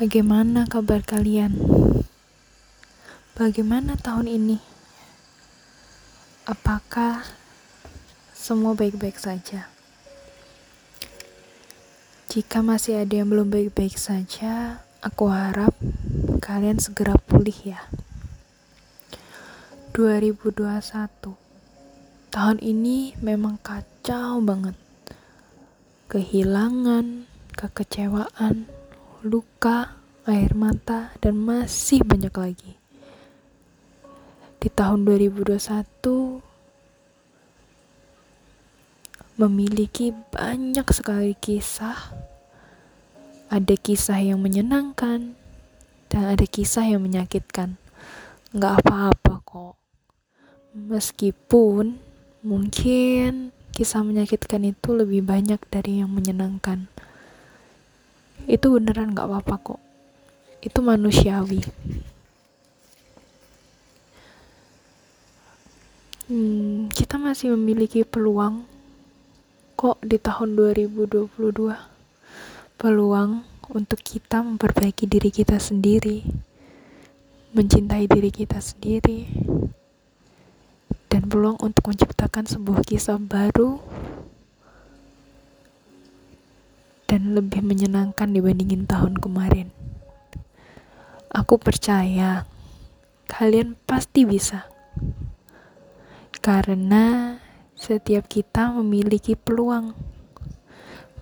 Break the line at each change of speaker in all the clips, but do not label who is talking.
Bagaimana kabar kalian? Bagaimana tahun ini? Apakah semua baik-baik saja? Jika masih ada yang belum baik-baik saja, aku harap kalian segera pulih ya. 2021 Tahun ini memang kacau banget. Kehilangan, kekecewaan, luka, air mata, dan masih banyak lagi. Di tahun 2021 memiliki banyak sekali kisah. Ada kisah yang menyenangkan dan ada kisah yang menyakitkan. Nggak apa-apa kok. Meskipun mungkin kisah menyakitkan itu lebih banyak dari yang menyenangkan itu beneran gak apa-apa kok. Itu manusiawi. Hmm, kita masih memiliki peluang kok di tahun 2022 peluang untuk kita memperbaiki diri kita sendiri mencintai diri kita sendiri dan peluang untuk menciptakan sebuah kisah baru dan lebih menyenangkan dibandingin tahun kemarin. Aku percaya kalian pasti bisa. Karena setiap kita memiliki peluang.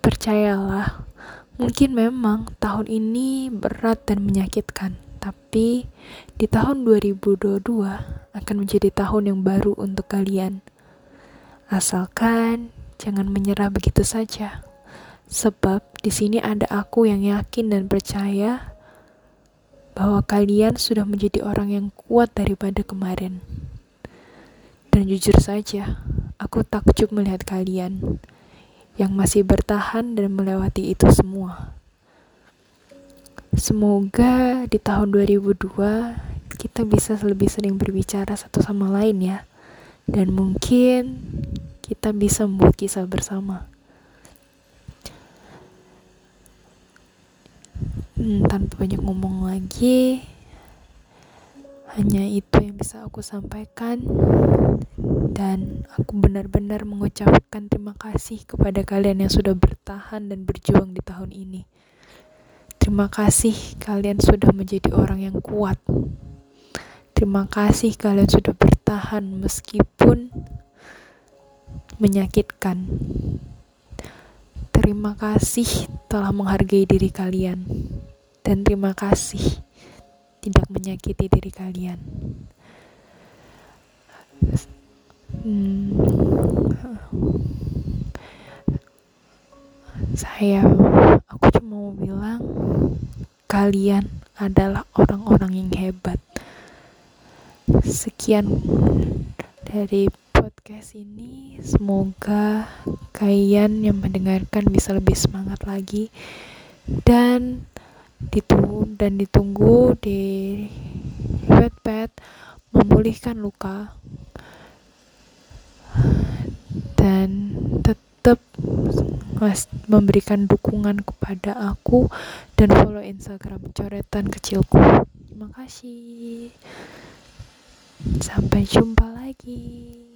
Percayalah, mungkin memang tahun ini berat dan menyakitkan, tapi di tahun 2022 akan menjadi tahun yang baru untuk kalian. Asalkan jangan menyerah begitu saja. Sebab di sini ada aku yang yakin dan percaya bahwa kalian sudah menjadi orang yang kuat daripada kemarin. Dan jujur saja, aku takjub melihat kalian yang masih bertahan dan melewati itu semua. Semoga di tahun 2002 kita bisa lebih sering berbicara satu sama lain ya. Dan mungkin kita bisa membuat kisah bersama. Hmm, tanpa banyak ngomong lagi. Hanya itu yang bisa aku sampaikan. Dan aku benar-benar mengucapkan terima kasih kepada kalian yang sudah bertahan dan berjuang di tahun ini. Terima kasih kalian sudah menjadi orang yang kuat. Terima kasih kalian sudah bertahan meskipun menyakitkan. Terima kasih telah menghargai diri kalian dan terima kasih tidak menyakiti diri kalian. Hmm, saya, aku cuma mau bilang, kalian adalah orang-orang yang hebat. Sekian dari podcast ini, semoga kalian yang mendengarkan bisa lebih semangat lagi dan ditunggu dan ditunggu di Wattpad memulihkan luka dan tetap memberikan dukungan kepada aku dan follow Instagram coretan kecilku. Terima kasih. Sampai jumpa lagi.